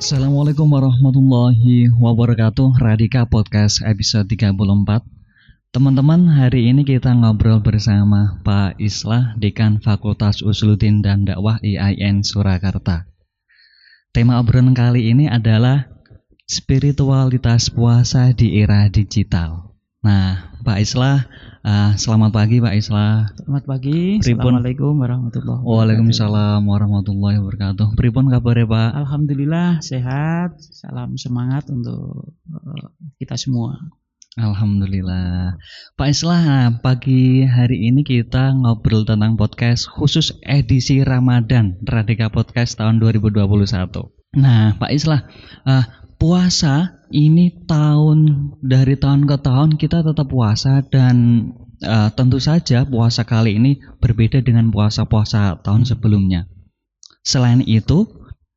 Assalamualaikum warahmatullahi wabarakatuh. Radika Podcast episode 34 Teman-teman hari ini kita ngobrol bersama Pak Islah Dekan Fakultas Usuluddin dan Dakwah IAIN Surakarta. Tema obrolan kali ini adalah Spiritualitas puasa di era digital Nah Pak Islah Uh, selamat pagi Pak Islah. Selamat pagi. Pripun? Assalamualaikum warahmatullahi wabarakatuh. Waalaikumsalam warahmatullahi wabarakatuh. Pripun kabar ya Pak? Alhamdulillah sehat. Salam semangat untuk uh, kita semua. Alhamdulillah. Pak Islah, pagi hari ini kita ngobrol tentang podcast khusus edisi Ramadan Radika Podcast tahun 2021. Nah, Pak Islah, uh, puasa ini tahun dari tahun ke tahun kita tetap puasa dan uh, tentu saja puasa kali ini berbeda dengan puasa-puasa tahun sebelumnya. Selain itu,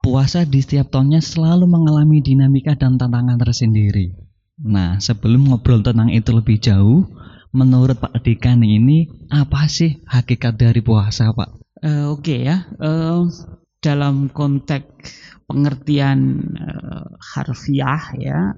puasa di setiap tahunnya selalu mengalami dinamika dan tantangan tersendiri. Nah, sebelum ngobrol tentang itu lebih jauh, menurut Pak Dekan ini apa sih hakikat dari puasa, Pak? Uh, Oke okay ya, uh, dalam konteks pengertian uh, harfiah ya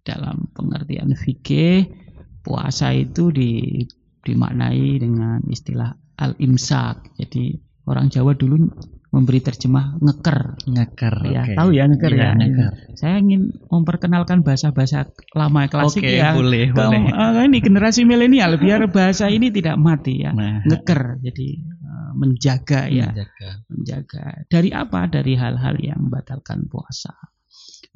dalam pengertian fikih puasa itu di, dimaknai dengan istilah al-imsak. Jadi orang Jawa dulu memberi terjemah ngeker. Ngeker. Ya, okay. tahu ya ngeker ya. ya. Ngeker. Saya ingin memperkenalkan bahasa-bahasa lama klasik okay, ya. boleh, boleh. Uh, ini generasi milenial biar bahasa ini tidak mati ya. Nah. Ngeker. Jadi menjaga ya. Menjaga. menjaga. Dari apa? Dari hal-hal yang membatalkan puasa.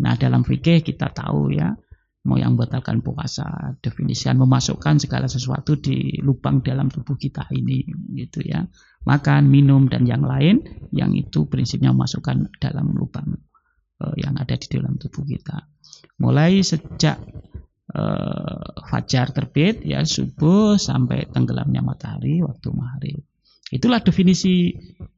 Nah dalam fikih kita tahu ya mau yang membatalkan puasa definisian memasukkan segala sesuatu di lubang dalam tubuh kita ini gitu ya. Makan minum dan yang lain yang itu prinsipnya memasukkan dalam lubang uh, yang ada di dalam tubuh kita. Mulai sejak uh, fajar terbit ya subuh sampai tenggelamnya matahari waktu maghrib Itulah definisi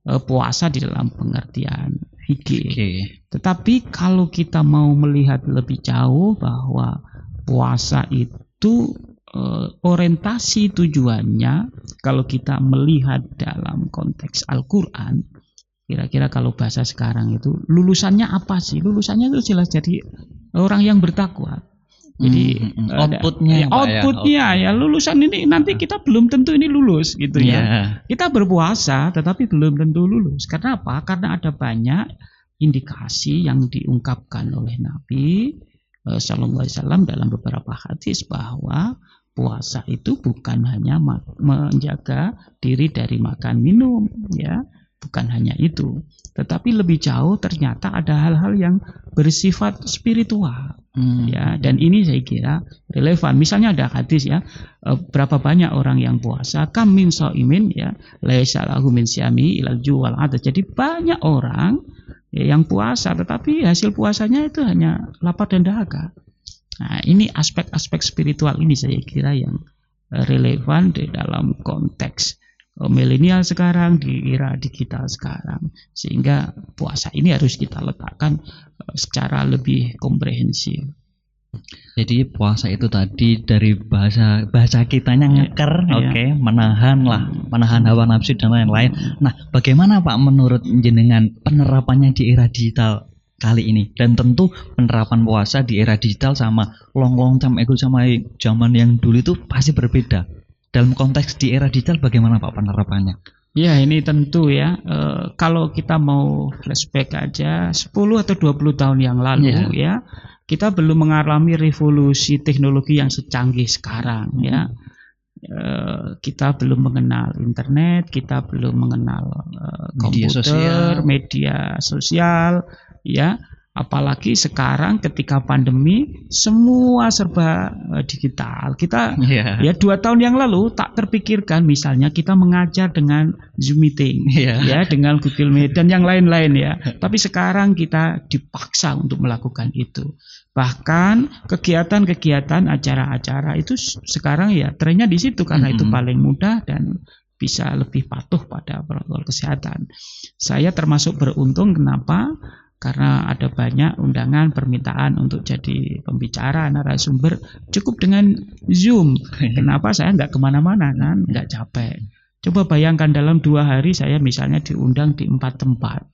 uh, puasa di dalam pengertian fikih. Okay. Tetapi kalau kita mau melihat lebih jauh bahwa puasa itu uh, orientasi tujuannya kalau kita melihat dalam konteks Al-Qur'an kira-kira kalau bahasa sekarang itu lulusannya apa sih? Lulusannya itu jelas jadi orang yang bertakwa. Jadi hmm, outputnya, ya, outputnya ya, ya lulusan ini nanti kita belum tentu ini lulus gitu ya. Yeah. Kita berpuasa tetapi belum tentu lulus. Karena apa? Karena ada banyak indikasi yang diungkapkan oleh Nabi eh, Shallallahu Alaihi Wasallam dalam beberapa hadis bahwa puasa itu bukan hanya menjaga diri dari makan minum ya bukan hanya itu tetapi lebih jauh ternyata ada hal-hal yang bersifat spiritual. Hmm. ya dan ini saya kira relevan. Misalnya ada hadis ya eh, berapa banyak orang yang puasa kam min imin ya laisa lahu min syami ilal juwal ada jadi banyak orang ya, yang puasa tetapi hasil puasanya itu hanya lapar dan dahaga. Nah ini aspek-aspek spiritual ini saya kira yang eh, relevan di dalam konteks milenial sekarang di era digital sekarang sehingga puasa ini harus kita letakkan secara lebih komprehensif. Jadi puasa itu tadi dari bahasa bahasa kitanya iya. ngeker, ya, oke, okay, menahan lah, menahan hawa nafsu dan lain-lain. Nah, bagaimana Pak menurut jenengan penerapannya di era digital kali ini? Dan tentu penerapan puasa di era digital sama long-long time itu sama zaman yang dulu itu pasti berbeda. Dalam konteks di era digital bagaimana Pak penerapannya? Ya ini tentu ya e, kalau kita mau flashback aja 10 atau 20 tahun yang lalu yeah. ya kita belum mengalami revolusi teknologi yang secanggih sekarang ya e, kita belum mengenal internet kita belum mengenal e, komputer media sosial. media sosial ya Apalagi sekarang ketika pandemi semua serba eh, digital. Kita yeah. ya dua tahun yang lalu tak terpikirkan misalnya kita mengajar dengan Zoom meeting yeah. ya dengan Google Meet dan yang lain-lain ya. Tapi sekarang kita dipaksa untuk melakukan itu. Bahkan kegiatan-kegiatan acara-acara itu sekarang ya trennya di situ karena mm -hmm. itu paling mudah dan bisa lebih patuh pada protokol kesehatan. Saya termasuk beruntung kenapa? Karena ada banyak undangan permintaan untuk jadi pembicara narasumber cukup dengan zoom. Kenapa saya nggak ke mana-mana kan? Nggak capek. Coba bayangkan dalam dua hari saya misalnya diundang di empat tempat.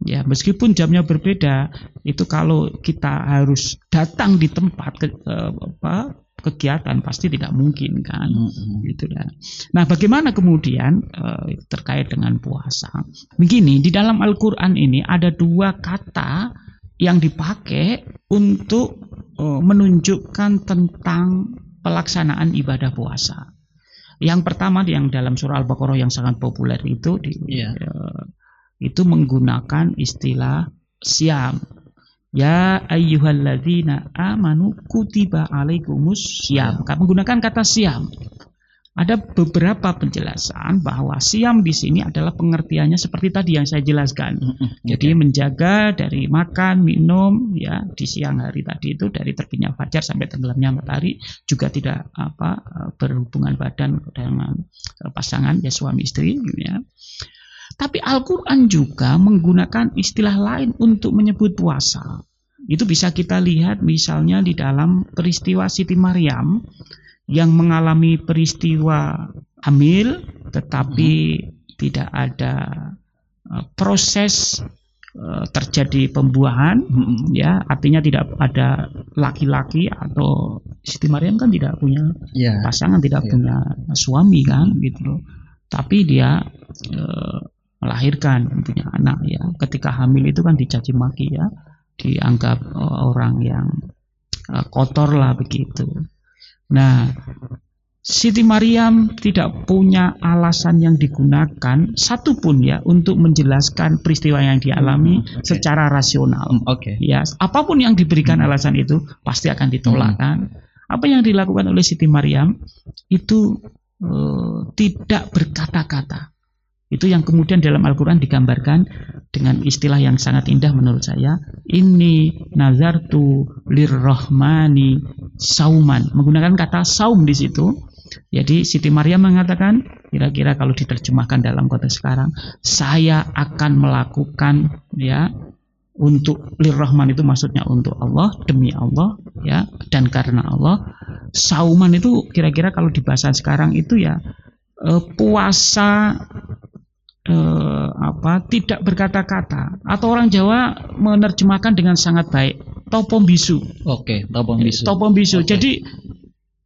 Ya, meskipun jamnya berbeda, itu kalau kita harus datang di tempat ke, eh, apa, kegiatan pasti tidak mungkin kan, mm-hmm. gitu. Nah, bagaimana kemudian eh, terkait dengan puasa? Begini, di dalam Al-Qur'an ini ada dua kata yang dipakai untuk eh, menunjukkan tentang pelaksanaan ibadah puasa. Yang pertama yang dalam surah Al-Baqarah yang sangat populer itu di yeah. Iya. uh, itu menggunakan istilah siam. Ya ayyuhalladzina amanu kutiba alaikumus siam. Ya. Menggunakan kata siam. Ada beberapa penjelasan bahwa siam di sini adalah pengertiannya seperti tadi yang saya jelaskan. Jadi menjaga dari makan, minum ya di siang hari tadi itu dari terbitnya fajar sampai tenggelamnya matahari juga tidak apa berhubungan badan dengan pasangan ya suami istri ya. Tapi Al-Quran juga menggunakan istilah lain untuk menyebut puasa. Itu bisa kita lihat misalnya di dalam peristiwa Siti Maryam yang mengalami peristiwa hamil tetapi hmm. tidak ada uh, proses uh, terjadi pembuahan hmm. ya artinya tidak ada laki-laki atau Siti Maryam kan tidak punya yeah. pasangan tidak yeah. punya suami kan gitu loh tapi dia uh, melahirkan punya anak ya ketika hamil itu kan dicaci maki ya dianggap uh, orang yang uh, kotor lah begitu nah Siti Maryam tidak punya alasan yang digunakan satupun ya untuk menjelaskan peristiwa yang dialami hmm, okay. secara rasional. Hmm, Oke. Okay. Ya, apa pun yang diberikan hmm. alasan itu pasti akan ditolak hmm. kan. Apa yang dilakukan oleh Siti Maryam itu uh, tidak berkata-kata. Itu yang kemudian dalam Al-Quran digambarkan dengan istilah yang sangat indah menurut saya. Ini nazartu lirrahmani sauman. Menggunakan kata saum di situ. Jadi Siti Maria mengatakan, kira-kira kalau diterjemahkan dalam konteks sekarang, saya akan melakukan ya untuk lirrahman itu maksudnya untuk Allah demi Allah ya dan karena Allah sauman itu kira-kira kalau di bahasa sekarang itu ya eh, puasa eh, apa tidak berkata-kata atau orang Jawa menerjemahkan dengan sangat baik topom bisu. Oke, topom bisu. Topom bisu. Okay. Jadi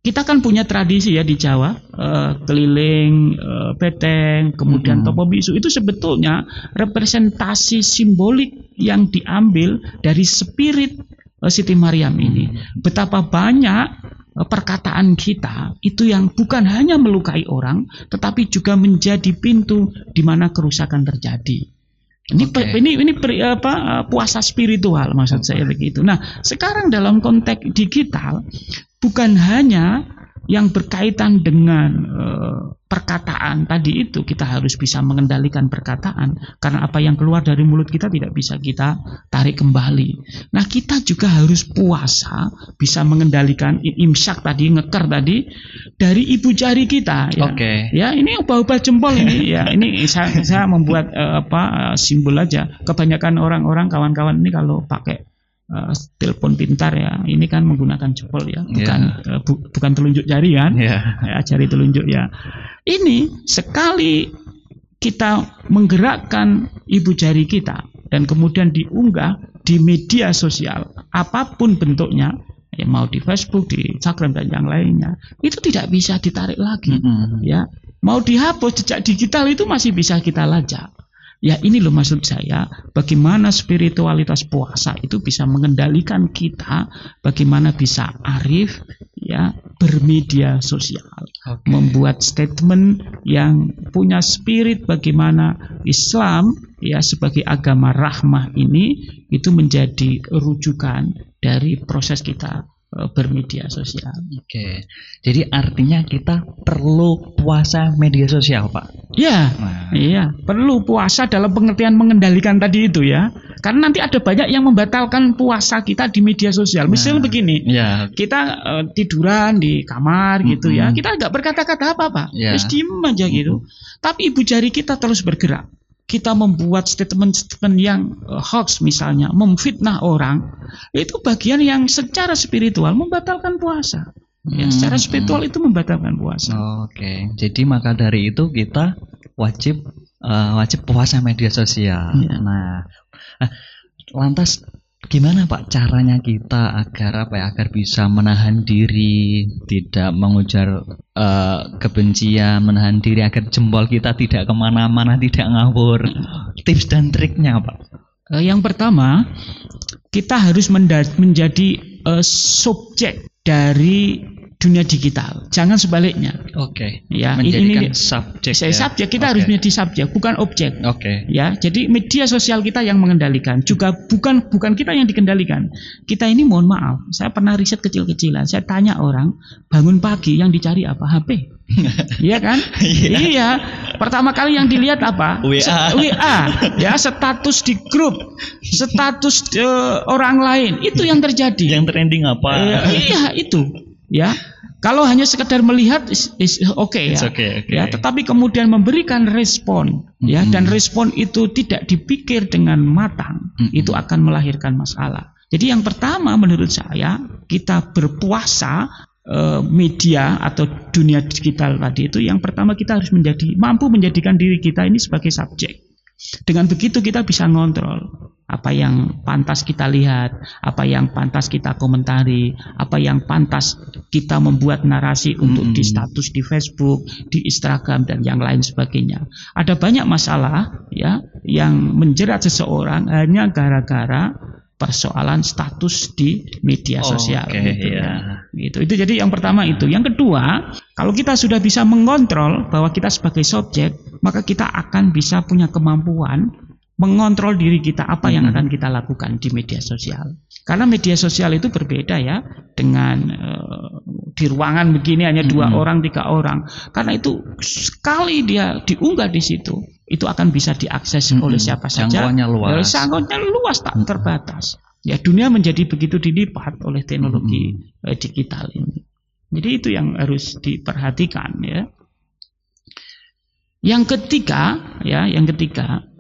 kita kan punya tradisi ya di Jawa eh, keliling eh, peteng, kemudian hmm. topom bisu itu sebetulnya representasi simbolik yang diambil dari spirit eh, Siti Maryam ini. Betapa banyak perkataan kita itu yang bukan hanya melukai orang, tetapi juga menjadi pintu di mana kerusakan terjadi. Ini okay. ini ini apa puasa spiritual maksud saya begitu. Nah, sekarang dalam konteks digital bukan hanya yang berkaitan dengan uh, perkataan tadi itu kita harus bisa mengendalikan perkataan karena apa yang keluar dari mulut kita tidak bisa kita tarik kembali. Nah kita juga harus puasa bisa mengendalikan imsak tadi ngeker tadi dari ibu jari kita. Ya, okay. ya ini ubah-ubah jempol ini ya ini saya, saya membuat uh, apa simbol aja. Kebanyakan orang-orang kawan-kawan ini kalau pakai uh, telepon pintar ya ini kan menggunakan jempol ya bukan yeah. uh, bu, bukan telunjuk jari kan yeah. ya jari telunjuk ya ini sekali kita menggerakkan ibu jari kita dan kemudian diunggah di media sosial apa pun bentuknya ya mau di Facebook, di Instagram dan yang lainnya itu tidak bisa ditarik lagi mm -hmm. ya mau dihapus jejak digital itu masih bisa kita lacak Ya ini loh maksud saya, bagaimana spiritualitas puasa itu bisa mengendalikan kita, bagaimana bisa arif, ya bermedia sosial, okay. membuat statement yang punya spirit bagaimana Islam ya sebagai agama rahmah ini itu menjadi rujukan dari proses kita bermedia sosial. Oke. Jadi artinya kita perlu puasa media sosial, Pak. Iya. Nah. Iya, perlu puasa dalam pengertian mengendalikan tadi itu ya. Karena nanti ada banyak yang membatalkan puasa kita di media sosial. Misalnya nah, begini. Ya. Kita uh, tiduran di kamar gitu mm -hmm. ya. Kita nggak berkata-kata apa-apa. Ya. Terus diem aja gitu. Mm -hmm. Tapi ibu jari kita terus bergerak kita membuat statement-statement yang uh, hoax misalnya, memfitnah orang, itu bagian yang secara spiritual membatalkan puasa. Ya, hmm, secara spiritual hmm. itu membatalkan puasa. Oke, okay. jadi maka dari itu kita wajib uh, wajib puasa media sosial. Ya. Nah, uh, lantas gimana Pak caranya kita agar apa ya agar bisa menahan diri tidak mengujar uh, kebencian menahan diri agar jempol kita tidak ke mana-mana tidak ngawur? Tips dan triknya Pak. Uh, yang pertama kita harus menjadi uh, subjek dari dunia digital. Jangan sebaliknya. Oke. Okay. Ya, Menjadikan ini subjek. Saya ya. subjek kita okay. harus menjadi subjek, bukan objek. Oke. Okay. Ya, jadi media sosial kita yang mengendalikan, juga bukan bukan kita yang dikendalikan. Kita ini mohon maaf, saya pernah riset kecil-kecilan. Saya tanya orang, bangun pagi yang dicari apa? HP. iya kan? iya. iya. Pertama kali yang dilihat apa? WA. WA. Ya, status di grup, status uh, orang lain. Itu yang terjadi. Yang trending apa? Iya, itu. Ya. Kalau hanya sekedar melihat is, is okay ya. Okay, okay. Ya, tetapi kemudian memberikan respon mm-hmm. ya dan respon itu tidak dipikir dengan matang, mm-hmm. itu akan melahirkan masalah. Jadi yang pertama menurut saya kita berpuasa eh, media atau dunia digital tadi itu yang pertama kita harus menjadi mampu menjadikan diri kita ini sebagai subjek. Dengan begitu kita bisa ngontrol apa yang pantas kita lihat, apa yang pantas kita komentari, apa yang pantas kita membuat narasi untuk di status di Facebook, di Instagram dan yang lain sebagainya. Ada banyak masalah ya yang menjerat seseorang hanya gara-gara persoalan status di media sosial oh, okay, gitu ya. Gitu. Itu jadi yang pertama itu. Yang kedua, kalau kita sudah bisa mengontrol bahwa kita sebagai subjek, maka kita akan bisa punya kemampuan mengontrol diri kita apa yang akan kita lakukan di media sosial. Karena media sosial itu berbeda ya dengan uh, di ruangan begini hanya dua hmm. orang, tiga orang. Karena itu sekali dia diunggah di situ, itu akan bisa diakses hmm. oleh siapa saja. Jangkauannya luas. Jangkauannya luas tak hmm. terbatas. Ya dunia menjadi begitu dilipat oleh teknologi hmm. digital ini. Jadi itu yang harus diperhatikan ya. Yang ketiga ya, yang ketiga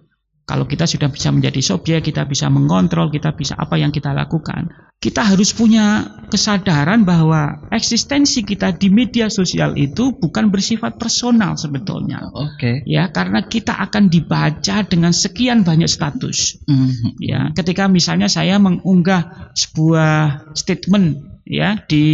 kalau kita sudah bisa menjadi subjek, kita bisa mengontrol, kita bisa apa yang kita lakukan. Kita harus punya kesadaran bahwa eksistensi kita di media sosial itu bukan bersifat personal sebetulnya. Oke. Okay. Ya, karena kita akan dibaca dengan sekian banyak status. Mm -hmm. Ya, ketika misalnya saya mengunggah sebuah statement ya di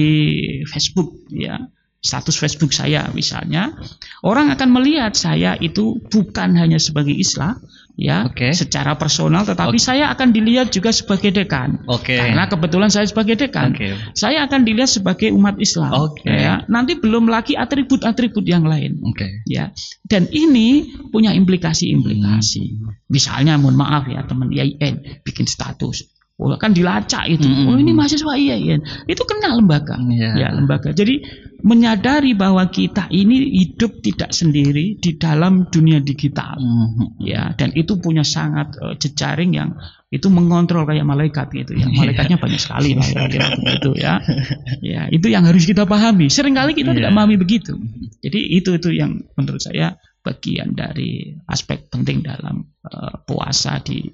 Facebook ya status Facebook saya misalnya, orang akan melihat saya itu bukan hanya sebagai Islam, ya, okay. secara personal, tetapi okay. saya akan dilihat juga sebagai dekan, okay. karena kebetulan saya sebagai dekan, okay. saya akan dilihat sebagai umat Islam, okay. ya. Nanti belum lagi atribut-atribut yang lain, okay. ya. Dan ini punya implikasi-implikasi. Hmm. Misalnya, mohon maaf ya teman IAIN bikin status, Oh, kan dilacak itu. Mm -hmm. Oh ini mahasiswa IAIN. Itu kena lembaga. Yeah. Ya, lembaga. Jadi menyadari bahwa kita ini hidup tidak sendiri di dalam dunia digital. Mm -hmm. Ya, dan itu punya sangat uh, jejaring yang itu mengontrol kayak malaikat gitu ya. Iya. Malaikatnya yeah. banyak sekali lah kira-kira begitu ya. Ya, itu yang harus kita pahami. Seringkali kita yeah. tidak memahami begitu. Jadi itu itu yang menurut saya bagian dari aspek penting dalam uh, puasa di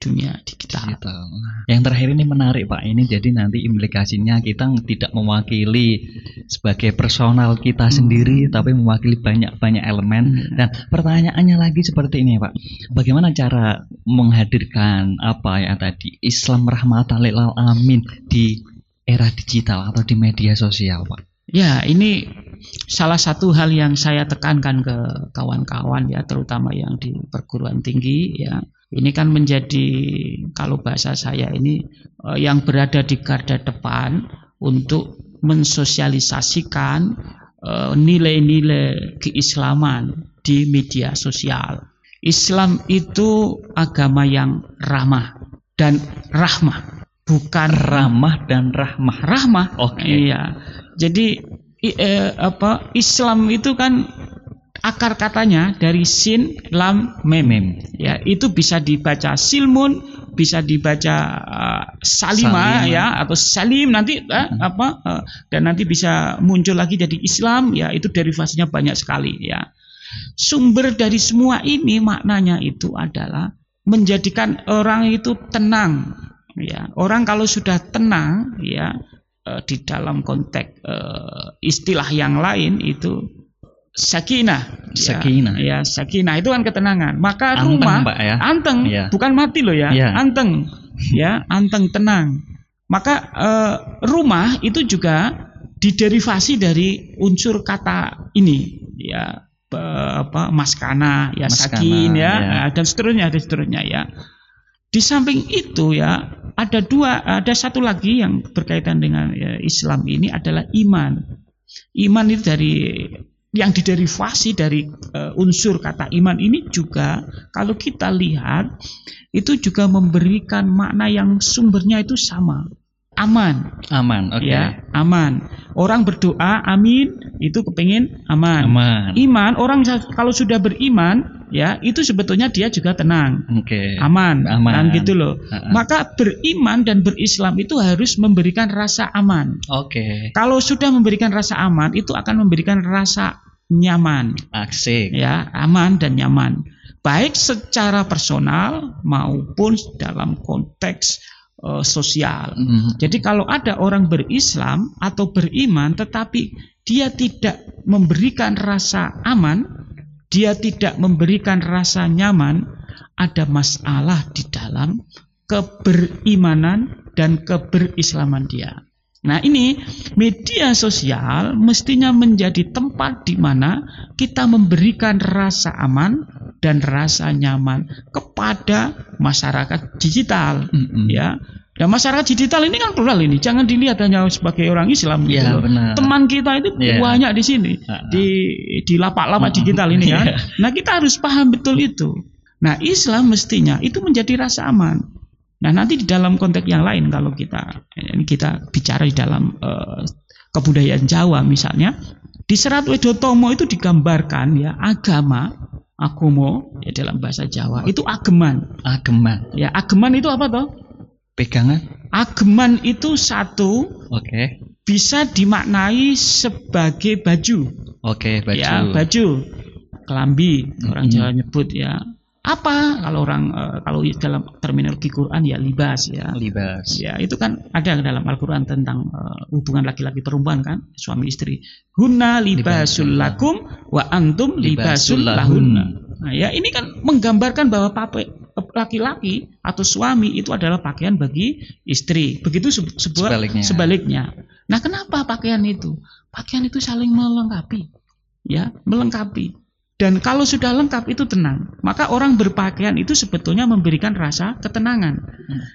dunia digital. digital. Yang terakhir ini menarik Pak. Ini jadi nanti implikasinya kita tidak mewakili sebagai personal kita hmm. sendiri, tapi mewakili banyak-banyak elemen. Hmm. Dan pertanyaannya lagi seperti ini Pak. Bagaimana cara menghadirkan apa ya tadi Islam rahmatan lil alamin di era digital atau di media sosial Pak? Ya, ini salah satu hal yang saya tekankan ke kawan-kawan ya, terutama yang di perguruan tinggi ya ini kan menjadi kalau bahasa saya ini uh, yang berada di garda depan untuk mensosialisasikan eh, nilai-nilai keislaman di media sosial. Islam itu agama yang ramah dan rahmah, bukan ramah dan rahmah. Rahmah. Oke. Okay. Iya. Jadi eh, apa Islam itu kan akar katanya dari sin lam mem, mem. ya itu bisa dibaca silmun bisa dibaca uh, salima, salima ya atau salim nanti uh, apa uh, dan nanti bisa muncul lagi jadi Islam. Ya itu derivasinya banyak sekali ya. Sumber dari semua ini maknanya itu adalah menjadikan orang itu tenang ya. Orang kalau sudah tenang ya uh, di dalam konteks uh, istilah yang lain itu sakinah. Sakinah. Ya, ya, sakinah itu kan ketenangan. Maka Anteng, rumah Pak, ya? anteng, Iya. bukan mati loh ya, Iya. anteng. Ya, anteng tenang. Maka eh, rumah itu juga diderivasi dari unsur kata ini, ya apa maskana, ya Maskana, sakin ya, ya. dan seterusnya, dan seterusnya ya. Di samping itu ya ada dua, ada satu lagi yang berkaitan dengan ya, Islam ini adalah iman. Iman itu dari yang diderivasi dari eh, unsur kata iman ini juga kalau kita lihat itu juga memberikan makna yang sumbernya itu sama. Aman, Aman. Oke. ya, aman. Orang berdoa amin itu kepingin aman. Aman. Iman orang kalau sudah beriman ya itu sebetulnya dia juga tenang, Oke. aman, Aman. kan gitu loh. Ha-ha. Maka beriman dan berislam itu harus memberikan rasa aman. Oke. Kalau sudah memberikan rasa aman itu akan memberikan rasa nyaman, Asik. ya, aman dan nyaman. Baik secara personal maupun dalam konteks eh, sosial. Mhm. Jadi kalau ada orang berislam atau beriman tetapi dia tidak memberikan rasa aman, dia tidak memberikan rasa nyaman, ada masalah di dalam keberimanan dan keberislaman dia. Nah, ini media sosial mestinya menjadi tempat di mana kita memberikan rasa aman dan rasa nyaman kepada masyarakat digital Mhm. ya. Dan masyarakat digital ini kan plural ini, jangan dilihat hanya sebagai orang Islam gitu Iya, loh. benar. Teman kita itu Iya. banyak di sini Ha-ha. di di lapak-lapak digital ini kan. Nah, kita harus paham betul itu. Nah, Islam mestinya itu menjadi rasa aman. Nah, nanti di dalam konteks yang lain kalau kita kita bicara di dalam eh, kebudayaan Jawa misalnya, di Serat Wedotomo itu digambarkan ya agama agomo ya dalam bahasa Jawa itu ageman. Ageman. Ya, ageman itu apa toh? Pegangan. Ageman itu satu Oke. bisa dimaknai sebagai baju. Oke, baju. Ya, baju. Kelambi orang Mm-mm. Jawa nyebut ya. Apa kalau orang eh, kalau dalam terminologi Quran ya libas ya. Libas. Ya, itu kan ada dalam Al-Qur'an tentang eh, hubungan laki-laki perempuan kan, suami istri. Hunna libasul lakum wa antum libasul lahunna. lahun. Nah, ya ini kan menggambarkan bahwa pape- laki-laki atau suami itu adalah pakaian bagi istri. Begitu se- sebuah Sebaliknya. sebaliknya. Nah, kenapa pakaian itu? Pakaian itu saling melengkapi. Ya, melengkapi. Dan kalau sudah lengkap itu tenang. Maka orang berpakaian itu sebetulnya memberikan rasa ketenangan.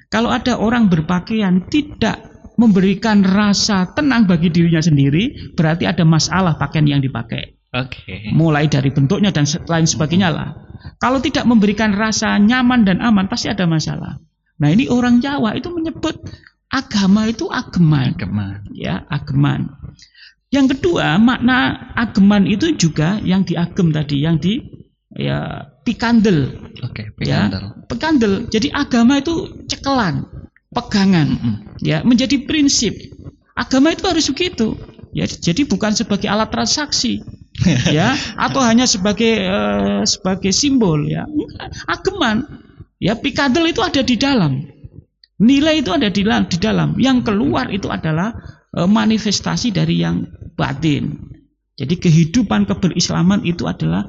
Kalau ada orang berpakaian tidak memberikan rasa tenang bagi dirinya sendiri, berarti ada masalah pakaian yang dipakai Oke. mulai dari bentuknya dan lain sebagainya lah. Kalau tidak memberikan rasa nyaman dan aman pasti ada masalah. Nah ini orang Jawa itu menyebut agama itu ageman, Ageman. ya ageman. Yang kedua makna ageman itu juga yang diagem tadi, yang di ya pikandel, Oke, ya pikandel. Jadi agama itu cekelan, pegangan Mhm. ya menjadi prinsip. Agama itu harus begitu. Ya jadi bukan sebagai alat transaksi ya atau hanya sebagai eh, sebagai simbol ya. Ageman. Ya pikadel itu ada di dalam. Nilai itu ada di dalam di dalam. Yang keluar itu adalah manifestasi dari yang batin. Jadi kehidupan keberislaman itu adalah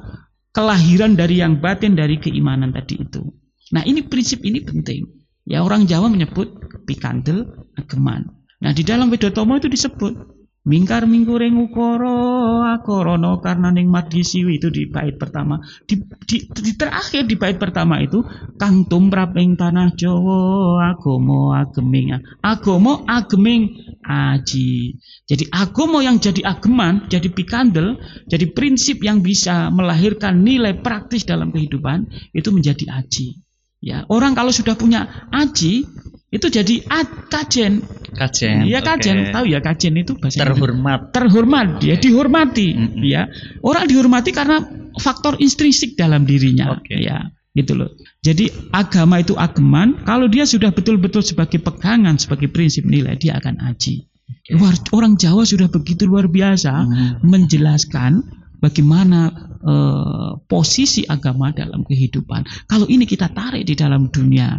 kelahiran dari yang batin dari keimanan tadi itu. Nah ini prinsip ini penting. Ya orang Jawa menyebut pikandel ageman. Nah di dalam Wedotomo itu disebut mingkar mingguring ukoro akorono karena ning madisiwi itu di bait pertama. Di, di, di terakhir di bait pertama itu kang tumraping tanah Jawa agomo ageming agomo ageming aji. Jadi agomo yang jadi ageman, jadi pikandel, jadi prinsip yang bisa melahirkan nilai praktis dalam kehidupan itu menjadi aji. Ya, orang kalau sudah punya aji itu jadi ad, kajen. Kajen. Iya oke. kajen, tahu ya kajen itu bahasa. Terhormat. terhormat, dia dihormati, Mm-mm. ya. Orang dihormati karena faktor intrinsik dalam dirinya, Oke. ya. Gitu loh. Jadi agama itu ageman, kalau dia sudah betul-betul sebagai pegangan, sebagai prinsip nilai, dia akan aji. Luar, orang Jawa sudah begitu luar biasa Hmm. menjelaskan bagaimana eh, posisi agama dalam kehidupan. Kalau ini kita tarik di dalam dunia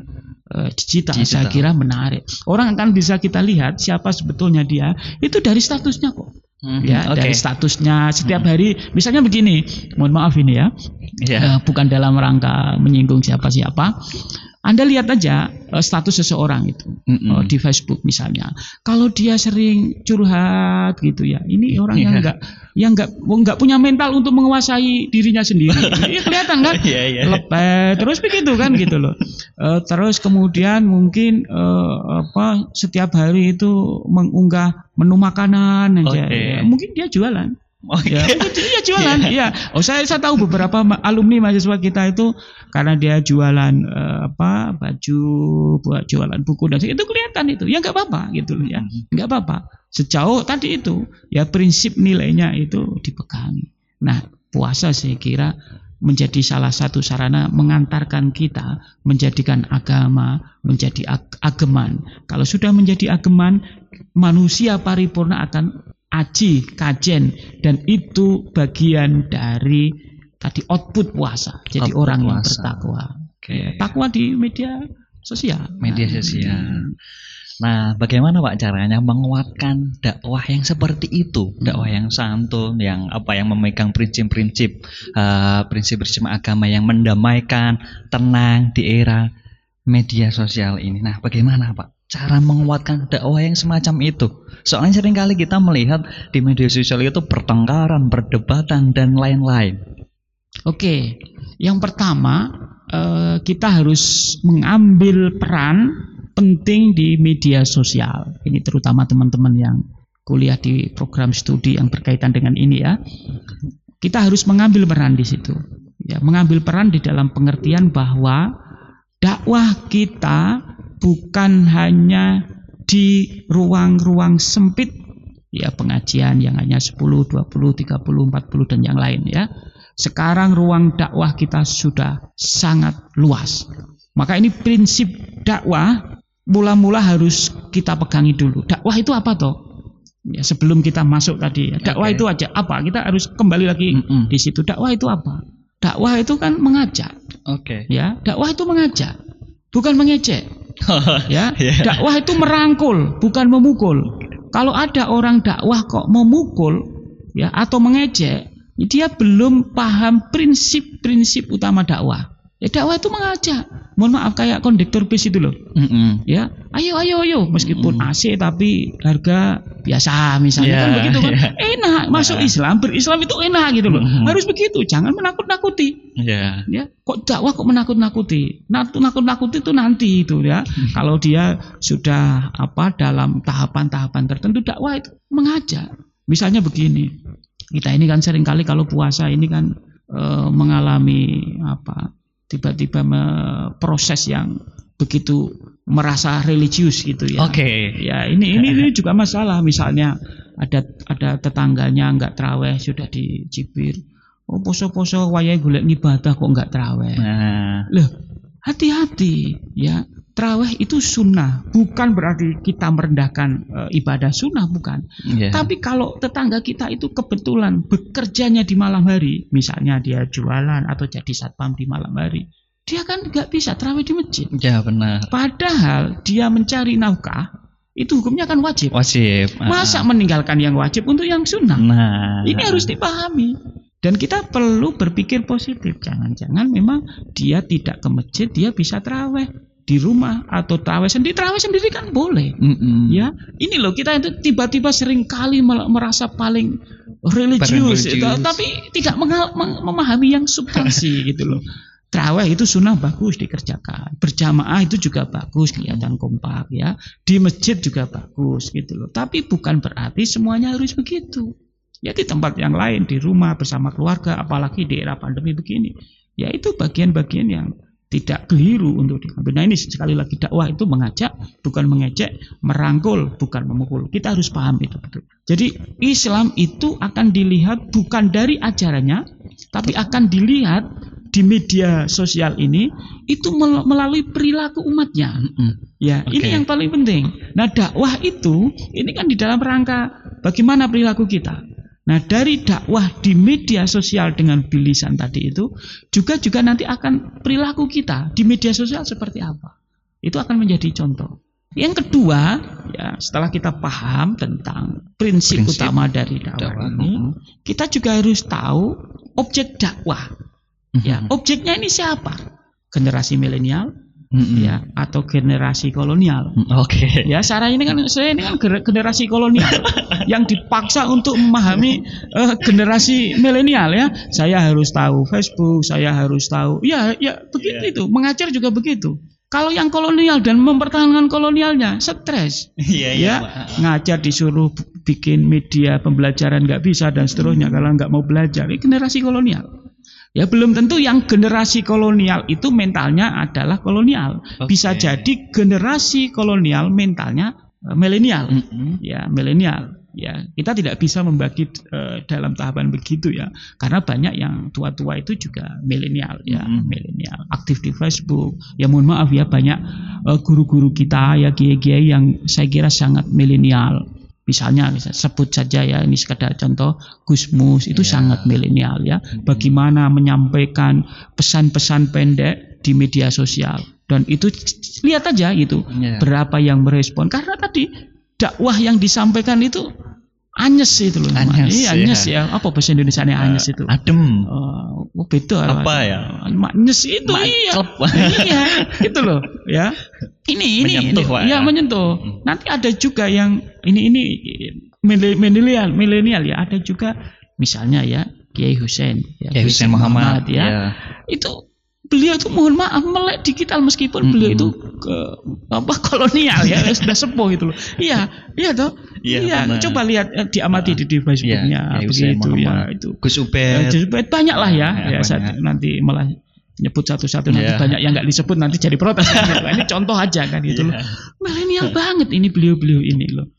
eh, digital, Digital. saya kira menarik. Orang akan bisa kita lihat siapa sebetulnya dia itu dari statusnya kok. hmm, ya okay. dari statusnya setiap hmm. hari misalnya begini mohon maaf ini ya yeah. uh, bukan dalam rangka menyinggung siapa siapa anda lihat aja uh, status seseorang itu mm -mm. Uh, di Facebook misalnya. Kalau dia sering curhat gitu ya, ini orang yang enggak yang enggak enggak punya mental untuk menguasai dirinya sendiri. ya, kelihatan kan? yeah, yeah. Lepet terus begitu kan gitu loh. Uh, terus kemudian mungkin uh, apa setiap hari itu mengunggah menu makanan aja. Okay. Ya, mungkin dia jualan. Oh, ya, iya jualan. Iya. Yeah. Oh, saya saya tahu beberapa alumni mahasiswa kita itu karena dia jualan uh, apa baju, buat jualan buku dan itu kelihatan itu. Ya nggak apa-apa gitu loh ya. Mm-hmm. Nggak apa-apa. Sejauh tadi itu ya prinsip nilainya itu dipegangi. Nah, puasa saya kira menjadi salah satu sarana mengantarkan kita menjadikan agama menjadi ag ageman. Kalau sudah menjadi ageman, manusia paripurna akan aji, kajen dan itu bagian dari tadi output puasa. Jadi output orang puasa. yang bertakwa. Okay. Takwa di media sosial. Media nah, sosial. Nah, bagaimana Pak caranya menguatkan dakwah yang seperti itu, dakwah yang santun, yang apa yang memegang prinsip-prinsip uh, prinsip-prinsip agama yang mendamaikan, tenang di era media sosial ini. Nah, bagaimana Pak? cara menguatkan dakwah yang semacam itu. Soalnya sering kali kita melihat di media sosial itu pertengkaran, perdebatan dan lain-lain. Oke, yang pertama eh, kita harus mengambil peran penting di media sosial. Ini terutama teman-teman yang kuliah di program studi yang berkaitan dengan ini ya. Kita harus mengambil peran di situ. Ya, mengambil peran di dalam pengertian bahwa dakwah kita bukan hanya di ruang-ruang sempit ya pengajian yang hanya 10, 20, 30, 40 dan yang lain ya. Sekarang ruang dakwah kita sudah sangat luas. Maka ini prinsip dakwah mula-mula harus kita pegangi dulu. Dakwah itu apa toh? Ya, sebelum kita masuk tadi, ya. dakwah okay. itu aja apa? Kita harus kembali lagi mm -mm. di situ. Dakwah itu apa? Dakwah itu kan mengajak. Oke. Okay. Ya, dakwah itu mengajak, bukan mengejek. ya, yeah. dakwah itu merangkul, bukan memukul. Kalau ada orang dakwah kok memukul, ya atau mengejek, dia belum paham prinsip-prinsip utama dakwah. Ya dakwah itu mengajak. Mohon maaf kayak kondektor bis itu loh. Mm -hmm. Ya, ayo ayo ayo meskipun mm -hmm. AC tapi harga biasa misalnya yeah, kan begitu kan. Yeah. Enak masuk yeah. Islam, berislam itu enak gitu loh. Mm -hmm. Harus begitu, jangan menakut-nakuti. Yeah. Ya, kok dakwah kok menakut-nakuti? Nakut-nakuti itu nanti itu ya. Mm -hmm. Kalau dia sudah apa dalam tahapan-tahapan tertentu dakwah itu mengajak. Misalnya begini. Kita ini kan sering kali kalau puasa ini kan e, mengalami apa tiba-tiba proses yang begitu merasa religius gitu ya. Oke. Okay. Ya ini ini ini juga masalah. Misalnya ada ada tetangganya nggak teraweh sudah dicibir. Oh poso-poso wayai golek ibadah kok nggak teraweh. Nah. Loh hati-hati ya. Terawih itu sunnah, bukan berarti kita merendahkan e, ibadah sunnah, bukan. Yeah. Tapi kalau tetangga kita itu kebetulan bekerjanya di malam hari, misalnya dia jualan atau jadi satpam di malam hari, dia kan nggak bisa terawih di masjid. Ya benar. Padahal dia mencari nafkah, itu hukumnya kan wajib. Wajib. Masa meninggalkan yang wajib untuk yang sunnah? Nah, ini harus dipahami. Dan kita perlu berpikir positif. Jangan-jangan memang dia tidak ke masjid, dia bisa terawih di rumah atau terawih sendiri terawih sendiri kan boleh mm -hmm. ya ini loh kita itu tiba-tiba sering kali merasa paling religius tapi tidak memahami yang substansi gitu loh Terawih itu sunnah bagus dikerjakan, berjamaah itu juga bagus kelihatan kompak ya, di masjid juga bagus gitu loh. Tapi bukan berarti semuanya harus begitu. Ya di tempat yang lain, di rumah bersama keluarga, apalagi di era pandemi begini, ya itu bagian-bagian yang tidak keliru untuk diambil. Nah ini sekali lagi dakwah itu mengajak, bukan mengejek, merangkul, bukan memukul. Kita harus paham itu betul. Jadi Islam itu akan dilihat bukan dari ajarannya, tapi akan dilihat di media sosial ini itu melalui perilaku umatnya. Ya, okay. ini yang paling penting. Nah, dakwah itu ini kan di dalam rangka bagaimana perilaku kita. Nah dari dakwah di media sosial dengan bilisan tadi itu juga juga nanti akan perilaku kita di media sosial seperti apa. Itu akan menjadi contoh. Yang kedua, ya setelah kita paham tentang prinsip, Prinsip utama dari dakwah, dakwah, ini, mm-mm. kita juga harus tahu objek dakwah. Ya, Mhm. objeknya ini siapa? Generasi milenial, Mm-mm. ya, atau generasi kolonial. Mm, Oke. Ya, saya ini kan saya ini kan gener- generasi kolonial yang dipaksa untuk memahami eh, generasi milenial ya. Saya harus tahu Facebook, saya harus tahu. Ya, ya begitu Iya. itu. Mengajar juga begitu. Kalau yang kolonial dan mempertahankan kolonialnya, stres. Iya Ya, ngajar disuruh bikin media pembelajaran nggak bisa dan seterusnya kalau nggak mau belajar. Ini generasi kolonial. Ya belum tentu yang generasi kolonial itu mentalnya adalah kolonial. Bisa Oke. jadi generasi kolonial mentalnya eh, milenial. Mm-mm. Ya, milenial. Ya, kita tidak bisa membagi eh, dalam tahapan begitu ya. Karena banyak yang tua-tua itu juga milenial ya, Mm-mm. milenial. Aktif di Facebook. Ya mohon maaf ya banyak eh, guru-guru kita ya kiai-kiai yang saya kira sangat milenial. Misalnya, misalnya sebut saja ya ini sekedar contoh Gusmus itu Ya. sangat milenial ya. Bagaimana menyampaikan pesan-pesan pendek di media sosial dan itu lihat aja gitu Iya. berapa yang merespon karena tadi dakwah yang disampaikan itu anyes itu loh Anyes, Iya, anyes ya. apa bahasa Indonesia nya anyes itu Adem. Oh, oh, beda Apa ya? anyes itu iya Maklep. iya itu loh ya ini ini Menyentuh, ini, Pak, ya ya. menyentuh Mm. nanti ada juga yang ini ini mile- milenial milenial ya ada juga misalnya ya Kiai Hussein ya, Kiai Hussein Muhammad, ya ya. itu beliau itu mohon maaf melek digital meskipun Mm-mm. beliau itu ke apa kolonial ya sudah sepuh itu loh iya iya toh Iya, iya benar. coba lihat eh, diamati di, di Facebooknya Iya, Kiai Hussein begitu ya itu Gus Eh, Ubed. jadi banyak lah ya, Ya, ya saat- nanti malah nyebut satu-satu nanti Iya. banyak yang nggak disebut nanti jadi protes gitu. ini contoh aja kan gitu loh Iya. milenial banget ini beliau-beliau ini loh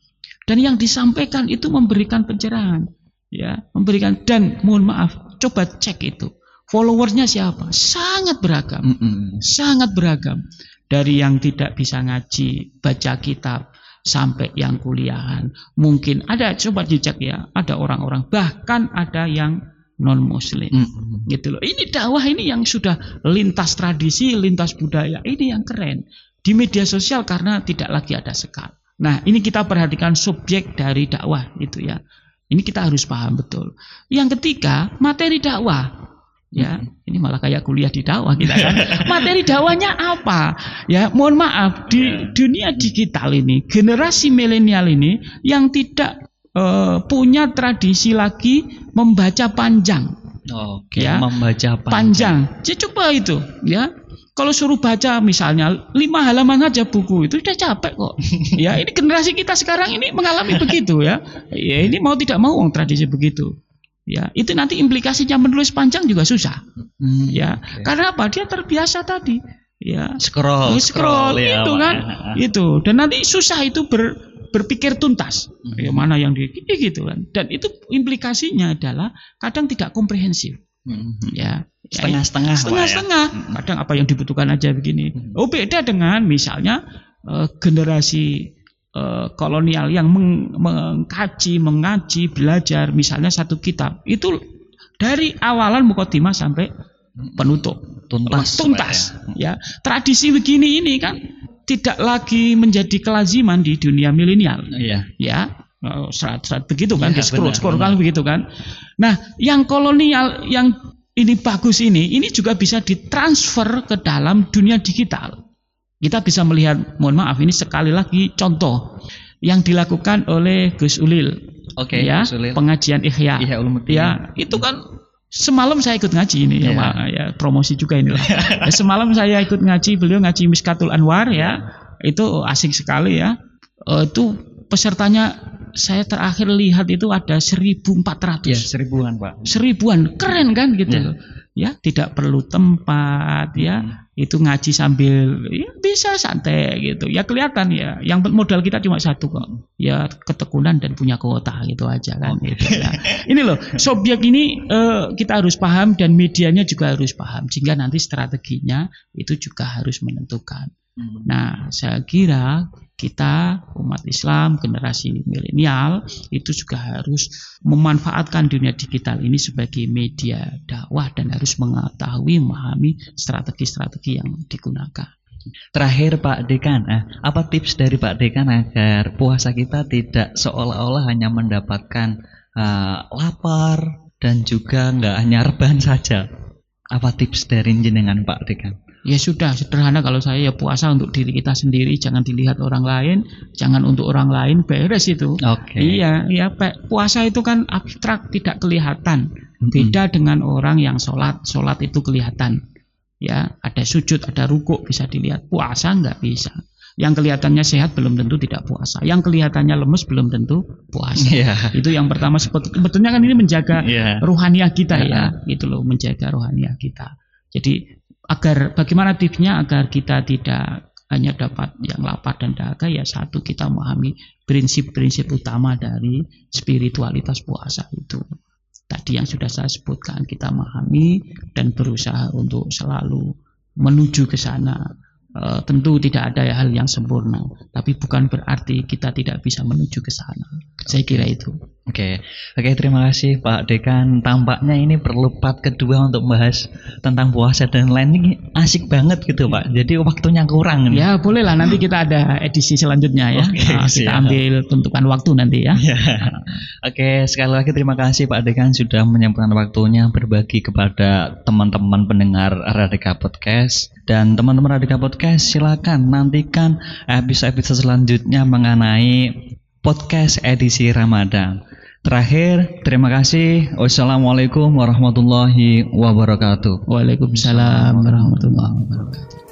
dan yang disampaikan itu memberikan pencerahan ya memberikan dan mohon maaf coba cek itu followersnya siapa? Sangat beragam. Mm-mm. sangat beragam. Dari yang tidak bisa ngaji baca kitab sampai yang kuliahan. Mungkin ada coba dicek ya ada orang-orang. Bahkan ada yang non muslim Mm-mm. gitu loh. Ini dakwah ini yang sudah lintas tradisi lintas budaya. Ini yang keren. Di media sosial karena tidak lagi ada sekat nah ini kita perhatikan subjek dari dakwah itu ya. Ini kita harus paham betul. Yang ketiga materi dakwah ya ini malah kayak kuliah di dakwah kita kan materi dakwahnya apa ya mohon maaf di Ya. dunia digital ini generasi milenial ini yang tidak eh, punya tradisi lagi membaca panjang Oke, Ya. membaca panjang. Ya, coba itu, ya. Kalau suruh baca misalnya lima halaman aja buku itu udah capek kok. ya ini generasi kita sekarang ini mengalami begitu ya. Ya ini mau tidak mau tradisi begitu. Ya itu nanti implikasinya menulis panjang juga susah. Hmm, Ya oke. karena apa? Dia terbiasa tadi. Ya Scroll, scroll, ya, itu kan, Ya. itu dan nanti susah itu ber, berpikir tuntas. Hmm. Ya, mana yang di gitu kan. Dan itu implikasinya adalah kadang tidak komprehensif. Mm-mm. Ya, ya Setengah-setengah, ya. setengah-setengah. Mm-mm. Kadang apa yang dibutuhkan aja begini. Hmm. Oh beda dengan misalnya eh, generasi eh, kolonial yang meng- mengkaji, mengaji, belajar misalnya satu kitab itu dari awalan mukadimah sampai penutup. Tuntas, tuntas. Pak, ya. Tradisi begini ini kan tidak lagi menjadi kelaziman di dunia milenial. Iya. ya eh, serat-serat begitu kan Iya, di scroll benar, scroll benar. kan begitu kan. Nah yang kolonial yang ini bagus ini ini juga bisa ditransfer ke dalam dunia digital kita bisa melihat mohon maaf ini sekali lagi contoh yang dilakukan oleh Gus Ulil Oke, ya Gus Ulil. pengajian Ihya Ulumuddin. ya itu kan semalam saya ikut ngaji ini ya, Iya. Pak. ya promosi juga ini lah Ya, semalam saya ikut ngaji beliau ngaji Miskatul Anwar ya itu asik sekali ya Eh, itu pesertanya saya terakhir lihat itu ada 1400 Ya, seribuan, Pak. seribuan keren kan gitu Ya. ya tidak perlu tempat ya Hmm. Itu ngaji sambil ya bisa santai gitu. Ya kelihatan ya. Yang modal kita cuma satu kok. Ya ketekunan dan punya kuota gitu aja kan. Gitu ya. Ini loh subjek ini eh, kita harus paham dan medianya juga harus paham. Sehingga nanti strateginya itu juga harus menentukan. Hmm. Nah, saya kira kita umat Islam generasi milenial itu juga harus memanfaatkan dunia digital ini sebagai media dakwah dan harus mengetahui memahami strategi-strategi yang digunakan. Terakhir Pak Dekan, eh, apa tips dari Pak Dekan agar puasa kita tidak seolah-olah hanya mendapatkan uh, lapar dan juga nggak hanya rebahan saja? Apa tips dari jenengan Pak Dekan? Ya sudah sederhana kalau saya ya puasa untuk diri kita sendiri, jangan dilihat orang lain, jangan untuk orang lain, beres itu. Oke. Okay. Iya, iya puasa itu kan abstrak, tidak kelihatan. Beda dengan orang yang sholat, sholat itu kelihatan ya ada sujud ada rukuk bisa dilihat puasa nggak bisa yang kelihatannya sehat belum tentu tidak puasa yang kelihatannya lemes belum tentu puasa yeah. itu yang pertama sebetulnya kan ini menjaga yeah. rohaniah kita yeah. ya gitu loh menjaga rohaniah kita jadi agar bagaimana tipsnya agar kita tidak hanya dapat yang lapar dan dahaga ya satu kita memahami prinsip-prinsip utama dari spiritualitas puasa itu tadi yang sudah saya sebutkan kita memahami dan berusaha untuk selalu menuju ke sana Uh, tentu tidak ada hal yang sempurna, tapi bukan berarti kita tidak bisa menuju ke sana. Saya kira itu. Oke, oke terima kasih Pak Dekan. Tampaknya ini perlu part kedua untuk membahas tentang puasa dan lain ini asik banget gitu Pak. Jadi waktunya kurang. Ya boleh lah nanti kita ada edisi selanjutnya ya. Oke, nah, kita ambil tentukan waktu nanti ya. ya. Oke sekali lagi terima kasih Pak Dekan sudah menyempatkan waktunya berbagi kepada teman-teman pendengar Radika Podcast dan teman-teman Radika Podcast silakan nantikan episode-episode selanjutnya mengenai podcast edisi Ramadan. Terakhir, terima kasih. Wassalamualaikum warahmatullahi wabarakatuh. Waalaikumsalam warahmatullahi wabarakatuh.